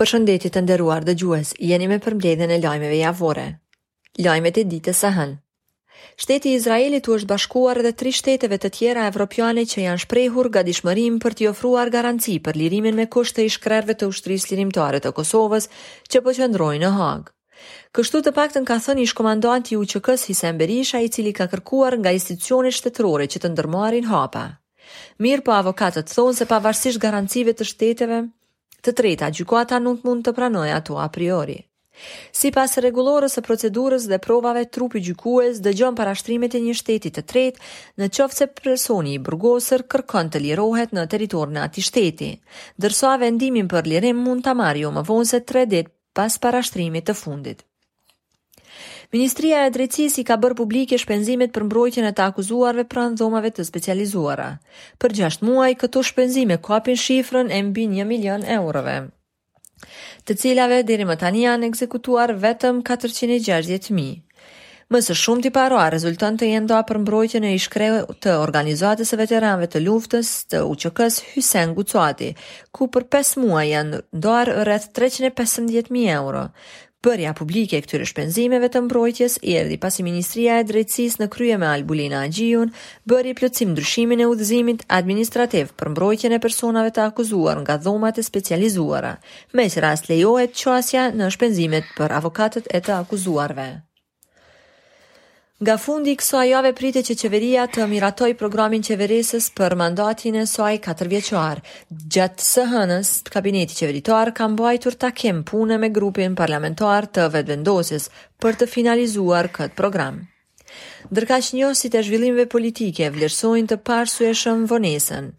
Përshëndetje të nderuar dëgjues, jeni me përmbledhjen e lajmeve javore. Lajmet e ditës së hënë. Shteti i Izraelit u është bashkuar edhe tri shteteve të tjera evropiane që janë shprehur gatishmërim për t'i ofruar garanci për lirimin me kusht të ish-krerëve të Ushtrisë Çlirimtare të Kosovës që po qëndrojnë në Hagë. Kështu të paktën ka thënë ish-komandanti i UÇK-së Hisen Berisha i cili ka kërkuar nga institucionet shtetërore që të ndërmarrin hapa. Mirëpo avokatët thonë se pavarësisht garancive të shteteve të treta, gjykata nuk mund t'i pranojë ato a priori. Sipas rregullores së procedurës dhe provave, trupi gjykues dëgjon parashtrimet e një shteti të tretë në qoftë se personi i burgosur kërkon të lirohet në territorin e atij shteti, ndërsa vendimin për lirim mund ta marrë jo më vonë se 3 ditë pas parashtrimit të fundit. Ministria e Drejtësisë i ka bërë publike shpenzimet për mbrojtjen e të akuzuarve pranë dhomave të specializuara. Për gjashtë muaj, këto shpenzime kapin shifrën e mbi një milion eurove, të cilave deri më tani janë ekzekutuar vetëm 460.000. Më së shumti para rezulton të jenë nda për mbrojtjen e ish-kreu të Organizatës së Veteranëve të Luftës të UÇK-së, Hysni Gucati, ku për 5 muaj janë ndarë rreth 315.000 euro. Bërja publike e këtyre shpenzimeve të mbrojtjes erdhi pasi Ministria e Drejtësisë në krye me Albulena Haxhiun bëri plotësim-ndryshimin e udhëzimit administrativ për mbrojtjen e personave të akuzuar nga dhomat e specializuara. Me ç'rast lejohet qasja në shpenzimet për avokatët e të akuzuarve. Nga fundi i kësaj jave pritet që qeveria të miratojë programin qeverisës për mandatin e saj 4-vjeçar. Gjatë së hënës, kabineti qeveritar ka mbajtur takim pune me grupin parlamentar të Vetëvendosjes për të finalizuar këtë program. Ndërkaq njohësit e zhvillimeve politike vlerësojnë të paarsyeshëm vonesën.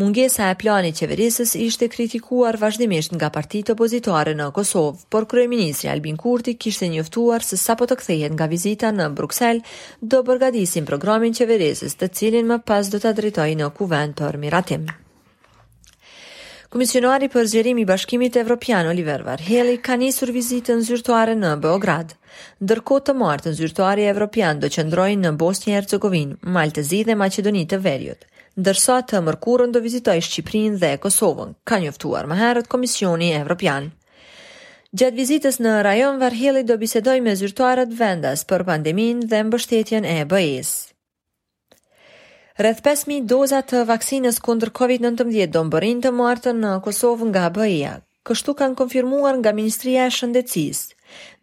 Mungesa e planit qeverisës ishte kritikuar vazhdimisht nga partitë opozitare në Kosovë, por kryeministri Albin Kurti kishte njoftuar se sapo të kthehet nga vizita në Bruksel, do përgatisin programin qeverisës, të cilin më pas do ta drejtojë në Kuvend për miratim. Komisionari për zgjerim i Bashkimit Evropian Oliver Varhelyi ka nisur vizitën zyrtare në Beograd. Ndërkohë të martën zyrtari evropian do qëndrojë në Bosnjë e Hercegovinë, Mal të Zi dhe Maqedoni të Veriut, ndërsa të mërkurën do vizitojë Shqipërinë dhe Kosovën, ka njoftuar më herët Komisioni Evropian. Gjatë vizitës në rajon Varhelyi do bisedojë me zyrtarët vendas për pandeminë dhe mbështetjen e BE-së. Rreth pesë mijë doza të vaksinës kundër COVID-19 do mbërrijnë të martën në Kosovë nga BE-ja. Kështu kanë konfirmuar nga Ministria e Shëndetësisë.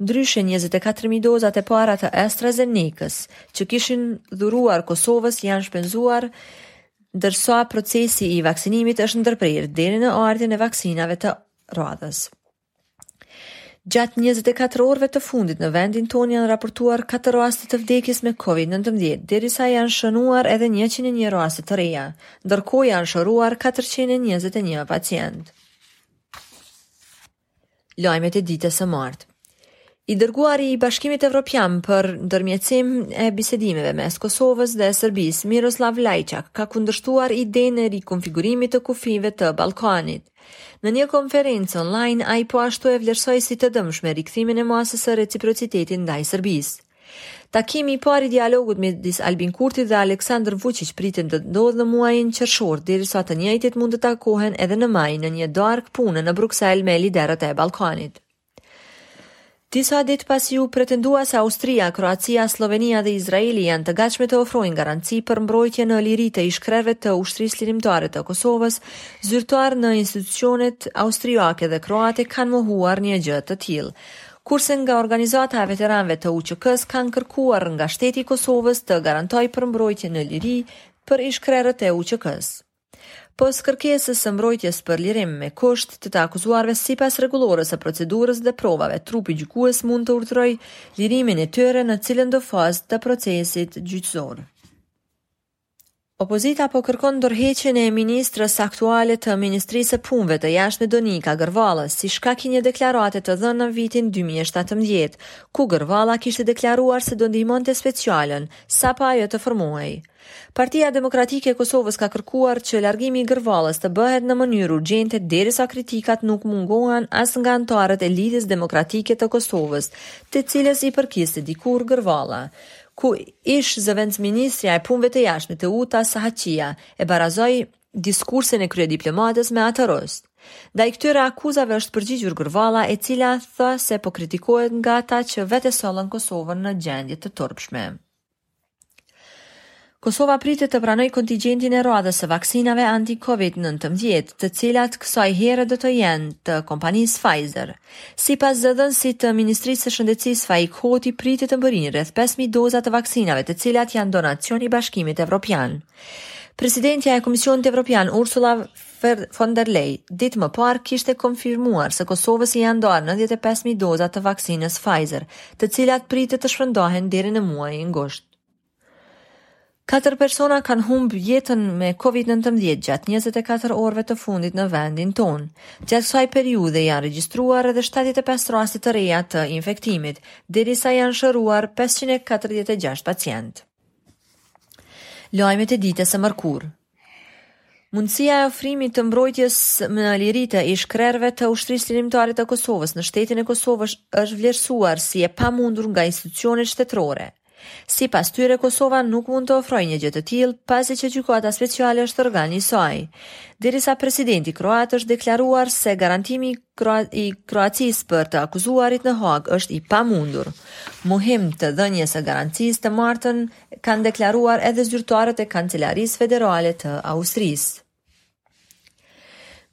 Ndryshe 24.000 dozat e para të AstraZeneca-s që i ishin dhuruar Kosovës janë shpenzuar ndërsa procesi i vaksinimit është ndërprerë deri në ardhjen e vaksinave të radhës. Gjatë 24 orëve të fundit në vendin tonë janë raportuar 4 raste të vdekjes me COVID-19, derisa janë shënuar edhe 101 raste të reja. Ndërkohë janë shëruar 421 pacientë. Lajmet e ditës së martë. I dërguari i Bashkimit Evropian për ndërmjetësim e bisedimeve mes Kosovës dhe Serbisë, Miroslav Lajçak, ka kundërshtuar idenë e rikonfigurimit të kufijve të Ballkanit. Në një konferencë online, ai po ashtu e vlerësoi si të dëmshme rikthimin e masës së reciprocitetit ndaj Serbisë. Takimi i parë i dialogut midis Albin Kurtit dhe Aleksandër Vuçiqit pritet të ndodhë në muajin qershor, derisa të njëjtit mund të takohen edhe në maj në një darkë pune në Bruksel me liderët e Ballkanit. Disa ditë pasi u pretendua se Austria, Kroacia, Sllovenia dhe Izraeli janë të gatshme të ofrojnë garanci për mbrojtje në liri të ish-krerëve të Ushtrisë Çlirimtare të Kosovës, zyrtarë në institucionet austriake dhe kroate kanë mohuar një gjë të tillë. Kurse nga Organizata e Veteranëve të UÇK-së kanë kërkuar nga shteti i Kosovës të garantojë për mbrojtje në liri për ish-krerët e UÇK-së. Pos kërkesës së mbrojtjes për lirim me kusht të të akuzuarve sipas rregullores së procedurës dhe provave, trupi gjykues mund të urdhërojë lirimin e tyre në cilëndo fazë të procesit gjyqësor. Opozita po kërkon dorëheqjen e ministres aktuale të Ministrisë së Punëve të Jashtme Donika Gërvalla si shkak i një deklarate të dhënë në vitin 2017, ku Gërvalla kishte deklaruar se do ndihmonte specialen, sapo ajo të formohej. Partia Demokratike e Kosovës ka kërkuar që largimi i Gërvallës të bëhet në mënyrë urgjente derisa kritikat nuk munguan as nga anëtarët e Lidhjes Demokratike të Kosovës, të cilës i përkiste dikur Gërvalla ku ish zëvendësministrja e Punëve të Jashtme Teuta Sahatqija e barazoi diskursin e kryediplomates me atë rus. Ndaj këtyre akuzave është përgjigjur Gërvalla, e cila tha se po kritikohet nga ata që vetë e sollën Kosovën në gjendje të turpshme. Kosova pritet të pranojë kontigjentin e radhës së vaksinave anti-Covid nëntëmbëdhjetë, të cilat kësaj here do të jenë të kompanisë Pfizer. Sipas zëdhënësit të Ministrisë së Shëndetësisë Faik Hoti pritet të mbërrijnë rreth pesë mijë doza të vaksinave të cilat janë donacion i Bashkimit Evropian. Presidentja e Komisionit Evropian Ursula von der Ley, ditë më parë kishte konfirmuar se Kosovës i janë ndarë nëntëdhjetë e pesë mijë doza të vaksinës Pfizer, të cilat pritet të shpërndahen deri në muajin gusht. Katër persona kanë humbë jetën me COVID-19 gjatë 24 orëve të fundit në vendin tonë. Gjatë kësaj periudhe janë regjistruar edhe 75 raste të reja të infektimit, derisa janë shëruar 546 pacientë. Lajmet e ditës së mërkurë. Mundësia e ofrimit të mbrojtjes në liri të ish-krerëve të Ushtrisë Çlirimtare të Kosovës në shtetin e Kosovës është vlerësuar si e pamundur nga institucionet shtetërore. Sipas tyre, Kosova nuk mund të ofrojë një gjë të tillë, pasi që Gjykata Speciale është organ i saj. Derisa presidenti kroat është deklaruar se garantimi i Kroacisë për të akuzuarit në Hagë është i pamundur. Mohim të dhënies së garancisë të martën kanë deklaruar edhe zyrtarët e Kancelarisë Federale të Austrisë.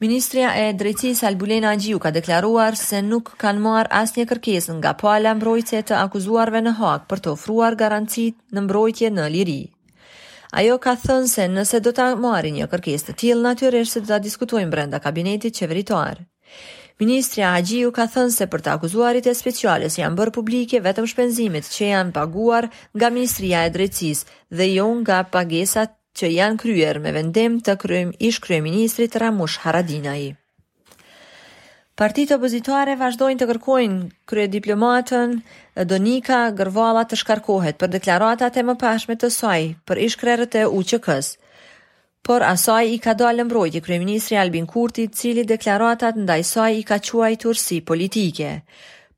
Ministrja e Drejtësisë Albulena Haxhiu ka deklaruar se nuk kanë marrë asnjë kërkesë nga pala mbrojtëse të akuzuarve në Hagë për të ofruar garanci në mbrojtje në liri. Ajo ka thënë se nëse do ta marrin një kërkesë të tillë, natyrisht se do ta diskutojmë brenda kabinetit qeveritar. Ministrja Haxhiu ka thënë se për të akuzuarit e Speciales janë bërë publike vetëm shpenzimet që janë paguar nga Ministria e Drejtësisë dhe jo nga pagesat që janë kryer me vendim të ish-kryeministrit Ramush Haradinaj. Partitë opozitare vazhdojnë të kërkojnë kryediplomatën Donika Gërvalla të shkarkohet për deklaratat e mëparshme të saj për ish-krerët e UÇK-së. Por asaj i ka dalë në mbrojtje kryeministri Albin Kurti, cili deklaratat ndaj saj i ka quajtur si politike.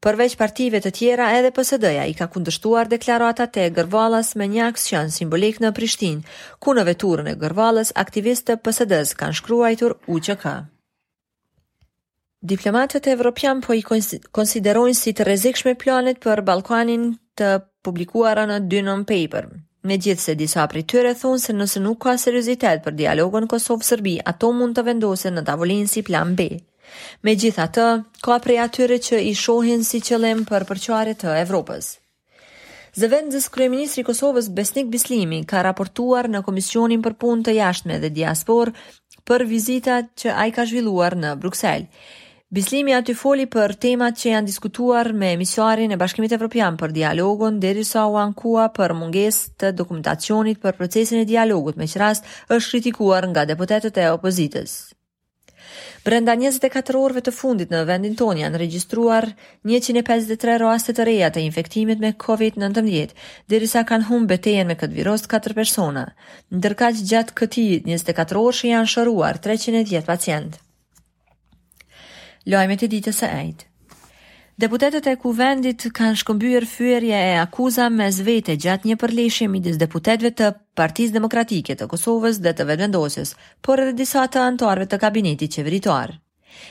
Përveç partive të tjera edhe PSD-ja i ka kundërshtuar deklaratat e Gërvallës me një aksion simbolik në Prishtinë, ku në veturën e Gërvallës aktivistë të PSD-së kanë shkruajtur UÇK. Diplomatët evropianë po i konsiderojnë si të rrezikshme planet për Ballkanin të publikuara në dy non-paper. Megjithëse disa prej tyre thonë se nëse nuk ka seriozitet për dialogun Kosovë-Sërbi, ato mund të vendosen në tavolinë si plan B. Megjithatë, ka prej atyre që i shohin si qëllim për përçarje të Evropës. Zëvendëskryeministri i Kosovës, Besnik Bislimi, ka raportuar në Komisionin për Punë të Jashtme dhe Diasporë për vizitat që ai ka zhvilluar në Bruksel. Bislimi aty foli për temat që janë diskutuar me emisarin e Bashkimit Evropian për dialogun, derisa u ankua për mungesë të dokumentacionit për procesin e dialogut, me ç'rast është kritikuar nga deputetët e opozitës. Brenda njëzet e katër orëve të fundit në vendin tonë janë regjistruar njëqind e pesëdhjetë e tre raste të reja të infektimit me Covid nëntëmbëdhjetë, derisa kanë humbë betejën me këtë virus katër persona. Ndërkaq gjatë këtij njëzet e katër orëshi janë shëruar treqind e dhjetë pacientë. Lajmet e ditës së enjtë. Deputetët e Kuvendit kanë shkëmbyer fyerje e akuza mes vete gjatë një përleshje midis deputetëve të Partisë Demokratike të Kosovës dhe të Vetëvendosjes, por edhe disa të anëtarëve të kabinetit qeveritar.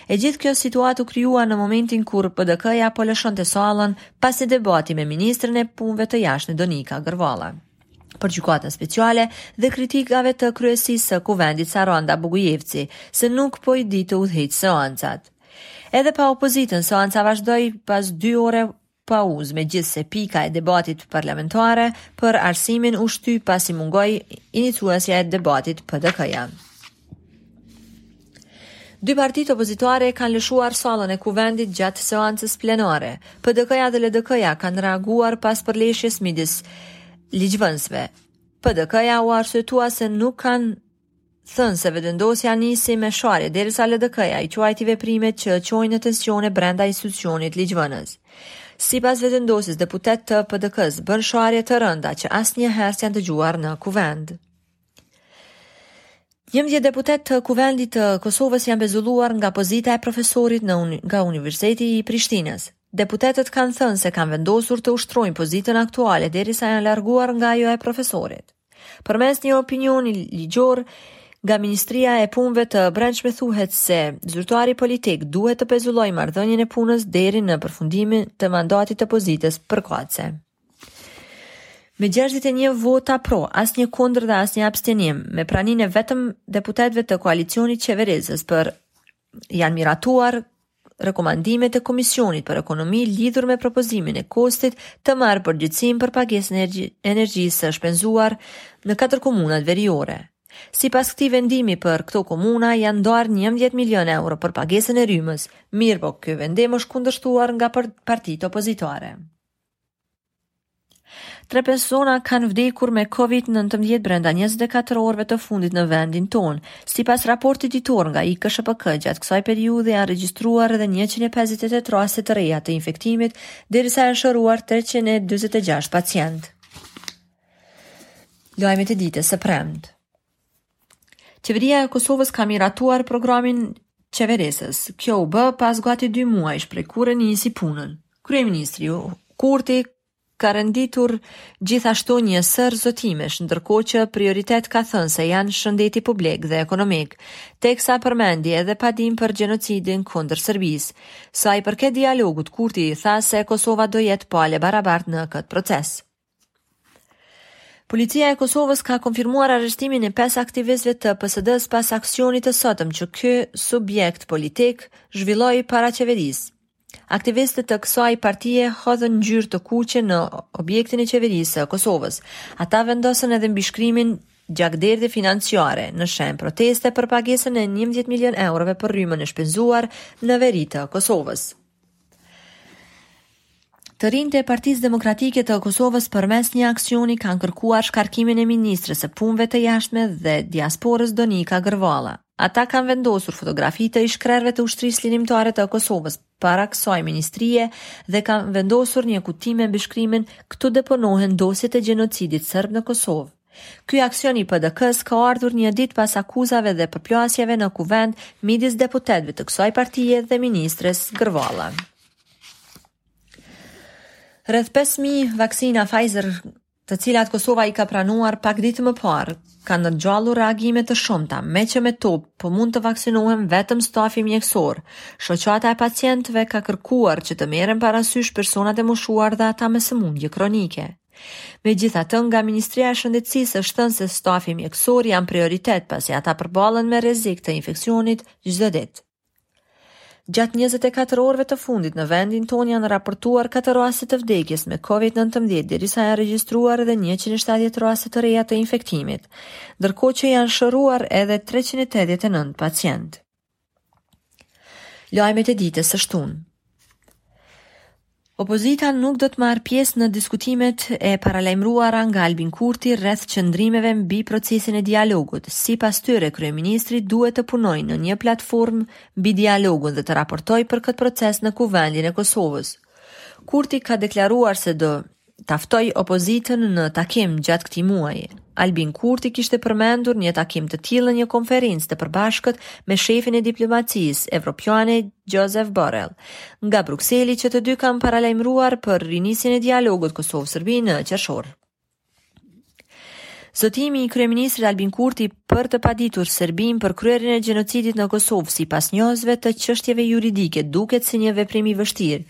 E gjithë kjo situatë u krijua në momentin kur PDK-ja po lëshonte sallën pas një debati me ministren e Punëve të Jashtme Donika Gërvalla për gjykatën speciale dhe kritikave të kryesisë së Kuvendit Saranda Bogujevci se nuk po i di të udhëheqë seancat. Edhe pa opozitën, seanca vazhdoi pas 2 ore pauzë, megjithëse pika e debatit parlamentar për arsimin u shty pasi mungoi iniciuesja e debatit PDK-ja. Dy partitë opozitare kanë lëshuar sallën e kuvendit gjatë seancës plenare. PDK-ja dhe LDK-ja kanë reaguar pas përleshjes midis ligjvënësve. PDK-ja u arsyetua se nuk kanë thënë se Vetëvendosja nisi me sharje derisa LDK-ja i quajti veprimet që çojnë në tensione brenda institucionit ligjvënës. Sipas Vetëvendosjes deputetë të PDK-së bënë sharje të rënda që asnjëherë s'janë dëgjuar në Kuvend. Njëmbëdhjetë deputetë të Kuvendit të Kosovës janë pezulluar nga pozita e profesorit në uni, nga Universiteti i Prishtinës. Deputetët kanë thënë se kanë vendosur të ushtrojnë pozitën aktuale derisa janë larguar nga ajo e profesorit. Përmes një opinioni ligjor, nga Ministria e Punëve të Brendshme thuhet se zyrtari politik duhet të pezullojë marrëdhënien e punës deri në përfundimin të mandatit të pozitës përkatëse. Me 61 vota pro, asnjë kundër dhe asnjë abstenim, me praninë e vetëm deputetëve të koalicionit qeverisës për Janë miratuar rekomandimet e Komisionit për Ekonomi lidhur me propozimin e KOSTT-it të marrë përgjegjësinë për pagesën e energjisë së shpenzuar në katër komunat veriore. Sipas këtij vendimi për këto komuna janë ndarë 11 milion euro për pagesën e rrymës, mirëpo ky vendim është kundërshtuar nga partitë opozitare. Tre persona kanë vdekur me COVID-19 brenda 24 orëve të fundit në vendin tonë. Sipas raportit ditor nga IKSHPK, gjatë kësaj periudhe janë regjistruar edhe 158 raste të reja të infektimit, derisa janë shëruar 346 pacientë. Lajmet e ditës së premtë. Qeveria e Kosovës ka miratuar programin qeverisës. Kjo u bë pas gati dy muajsh prej kur e nisi punën. Kryeministri Kurti ka renditur gjithashtu një sërë zotimesh, ndërkohë që prioritet ka thënë se janë shëndeti publik dhe ekonomik, teksa përmendi edhe padinë për gjenocid kundër Serbisë. Sa i përket dialogut, Kurti tha se Kosova do jetë palë e barabartë në këtë proces. Policia e Kosovës ka konfirmuar arrestimin e pesë aktivistëve të PSD-së pas aksionit të sotëm që ky subjekt politik zhvilloi para qeverisë. Aktivistë të kësaj partie hodhën ngjyrë të kuqe në objektin e qeverisë së Kosovës. Ata vendosën edhe mbishkrimin gjakderdhje financiare në shenjë proteste për pagesën e 11 milion eurove për rrymën e shpenzuar në veri të Kosovës. Të rinjtë e Partisë Demokratike të Kosovës përmes një aksioni kanë kërkuar shkarkimin e ministres së Punëve të Jashtme dhe Diasporës Donika Gërvalla. Ata kanë vendosur fotografi të ish-krerëve të Ushtrisë Çlirimtare të Kosovës para kësaj ministrie dhe kanë vendosur një kuti me mbishkrimin Këtu deponohen dosjet e gjenocidit serb në Kosovë. Ky aksion i PDK-së ka ardhur një ditë pas akuzave dhe përplasjeve në Kuvend midis deputetëve të kësaj partie dhe ministres Gërvalla. Rreth 5.000 vaksina Pfizer, të cilat Kosova i ka pranuar pak ditë më parë, kanë ngjallur reagime të shumta, meqë me to po mund të vaksinohen vetëm stafi mjekësor. Shoqata e pacientëve ka kërkuar që të merren parasysh personat e moshuar dhe ata me sëmundje kronike. Megjithatë, nga Ministria e Shëndetësisë është thënë se stafi mjekësor janë prioritet, pasi ata përballen me rrezik të infeksionit çdo ditë. Gjatë 24 orëve të fundit në vendin tonë janë raportuar 4 raste të vdekjes me COVID-19, derisa janë regjistruar edhe 170 raste të reja të infektimit, ndërkohë që janë shëruar edhe 389 pacientë. Lajmet e ditës së shtunë. Opozita nuk do të marrë pjesë në diskutimet e paralajmëruara nga Albin Kurti rreth qëndrimeve mbi procesin e dialogut. Sipas tyre, kryeministri duhet të punojë në një platformë mbi dialogun dhe të raportojë për këtë proces në Kuvendin e Kosovës. Kurti ka deklaruar se do ta ftojë opozitën në takim gjatë këtij muaji. Albin Kurti kishte përmendur një takim të tillë në një konferencë të përbashkët me shefin e diplomacisë evropiane Josep Borrell. Nga Brukseli që të dy kanë paralajmëruar për rinisjen e dialogut Kosovë-Serbi në qershor. Zotimi i kryeministrit Albin Kurti për të paditur Serbinë për kryerjen e gjenocidit në Kosovë sipas njohësve të çështjeve juridike duket si një veprim i vështirë.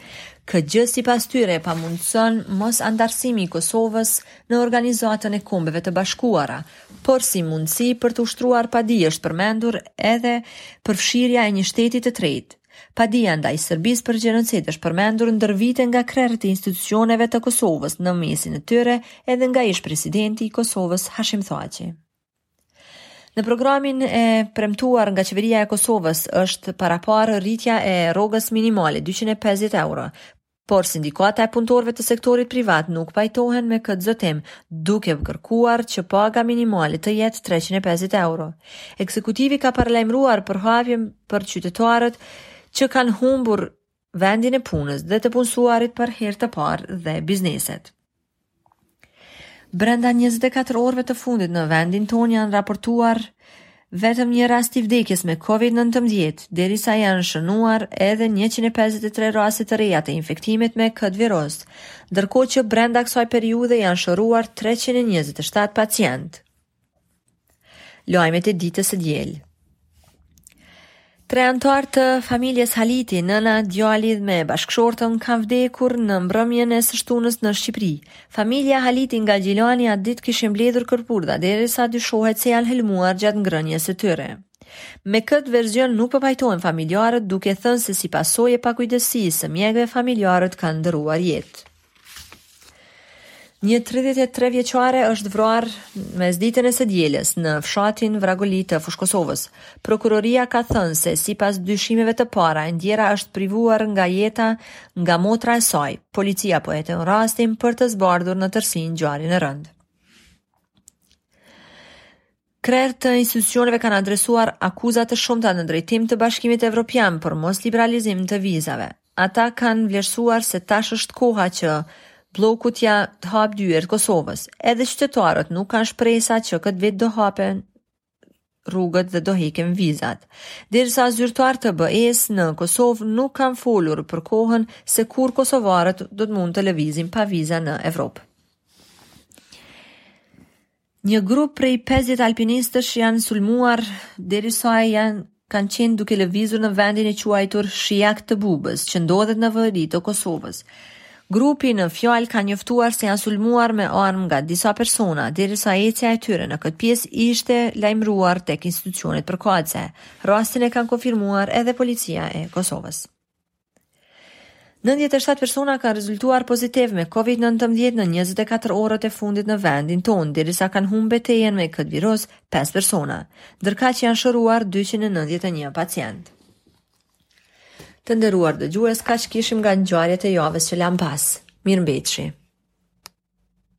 Këtë gjë sipas tyre e pamundëson mos anëtarësimi i Kosovës në Organizatën e Kombeve të Bashkuara, por si mundësi për të ushtruar padi është përmendur edhe përfshirja e një shtetit të tretë. Padia ndaj Serbisë për gjenocid është përmendur ndër vite nga krerët e institucioneve të Kosovës, në mesin e tyre edhe nga ish-presidenti i Kosovës Hashim Thaçi. Në programin e premtuar nga qeveria e Kosovës është paraparë rritja e rrogës minimale 250 euro, Por Sindikata e Punëtorëve të Sektorit Privat nuk pajtohen me këtë zotim, duke kërkuar që paga minimale të jetë treqind e pesëdhjetë euro. Ekzekutivi ka paralajmëruar përhapjen për qytetarët që kanë humbur vendin e punës dhe të punësuarit për herë të parë dhe bizneset. Brenda njëzet e katër orëve të fundit në vendin tonë janë raportuar vetëm një rast i vdekjes me COVID-19, derisa janë shënuar edhe 153 raste të reja të infektimit me këtë virus, ndërkohë që brenda kësaj periudhe janë shëruar 327 pacientë. Lajmet e ditës së diel. Tre anëtarë të familjes Haliti, nëna, djali me bashkëshortën kanë vdekur në mbrëmjen e së shtunës në Shqipëri. Familja Haliti nga Gjilani atë ditë kishin mbledhur kërpurdha derisa dyshohet se janë helmuar gjatë ngrënies së tyre. Me këtë version nuk po pajtohen familjarët duke thënë se si pasojë e pakujdesisë së mjekëve familjarët kanë ndërruar jetë. Një 33 vjeçare është vrarë mesditën e së dielës në fshatin Vragoli të Fushë-Kosovës. Prokuroria ka thënë se sipas dyshimeve të para, e ndjera është privuar nga jeta nga motra e saj. Policia po heton rastin për të zbardhur në tërësi ngjarjen e rëndë. Krerë të institucioneve kanë adresuar akuza të shumta në drejtim të Bashkimit Evropian për mosliberalizim të vizave. Ata kanë vlerësuar se tash është koha që blloku t'ia të hap dyert Kosovës. Edhe qytetarët nuk kanë shpresa që këtë vit do hapen rrugët dhe do heken vizat. Derisa zyrtarë të BE-së në Kosovë nuk kanë folur për kohën se kur kosovarët do të mund të lëvizin pa viza në Evropë. Një grup prej pesëdhjetë alpinistësh janë sulmuar derisa janë kanë qenë duke lëvizur në vendin e quajtur Shijak të Bubës, që ndodhet në veri të Kosovës. Grupi në fjalë ka njoftuar se janë sulmuar me armë nga disa persona, derisa ecja e tyre në këtë pjesë ishte lajmëruar tek institucionet përkatëse. Rastin e kanë konfirmuar edhe policia e Kosovës. Nëntëdhjetë e shtatë persona kanë rezultuar pozitiv me COVID-19 në njëzet e katër orët e fundit në vendin tonë, derisa kanë humbë betejën me këtë virus pesë persona, ndërkaq janë shëruar dyqind e nëntëdhjetë e një pacientë. Të nderuar dëgjues, kaq kishim nga ngjarjet e javës që lamë pas. Mirëmbetshi.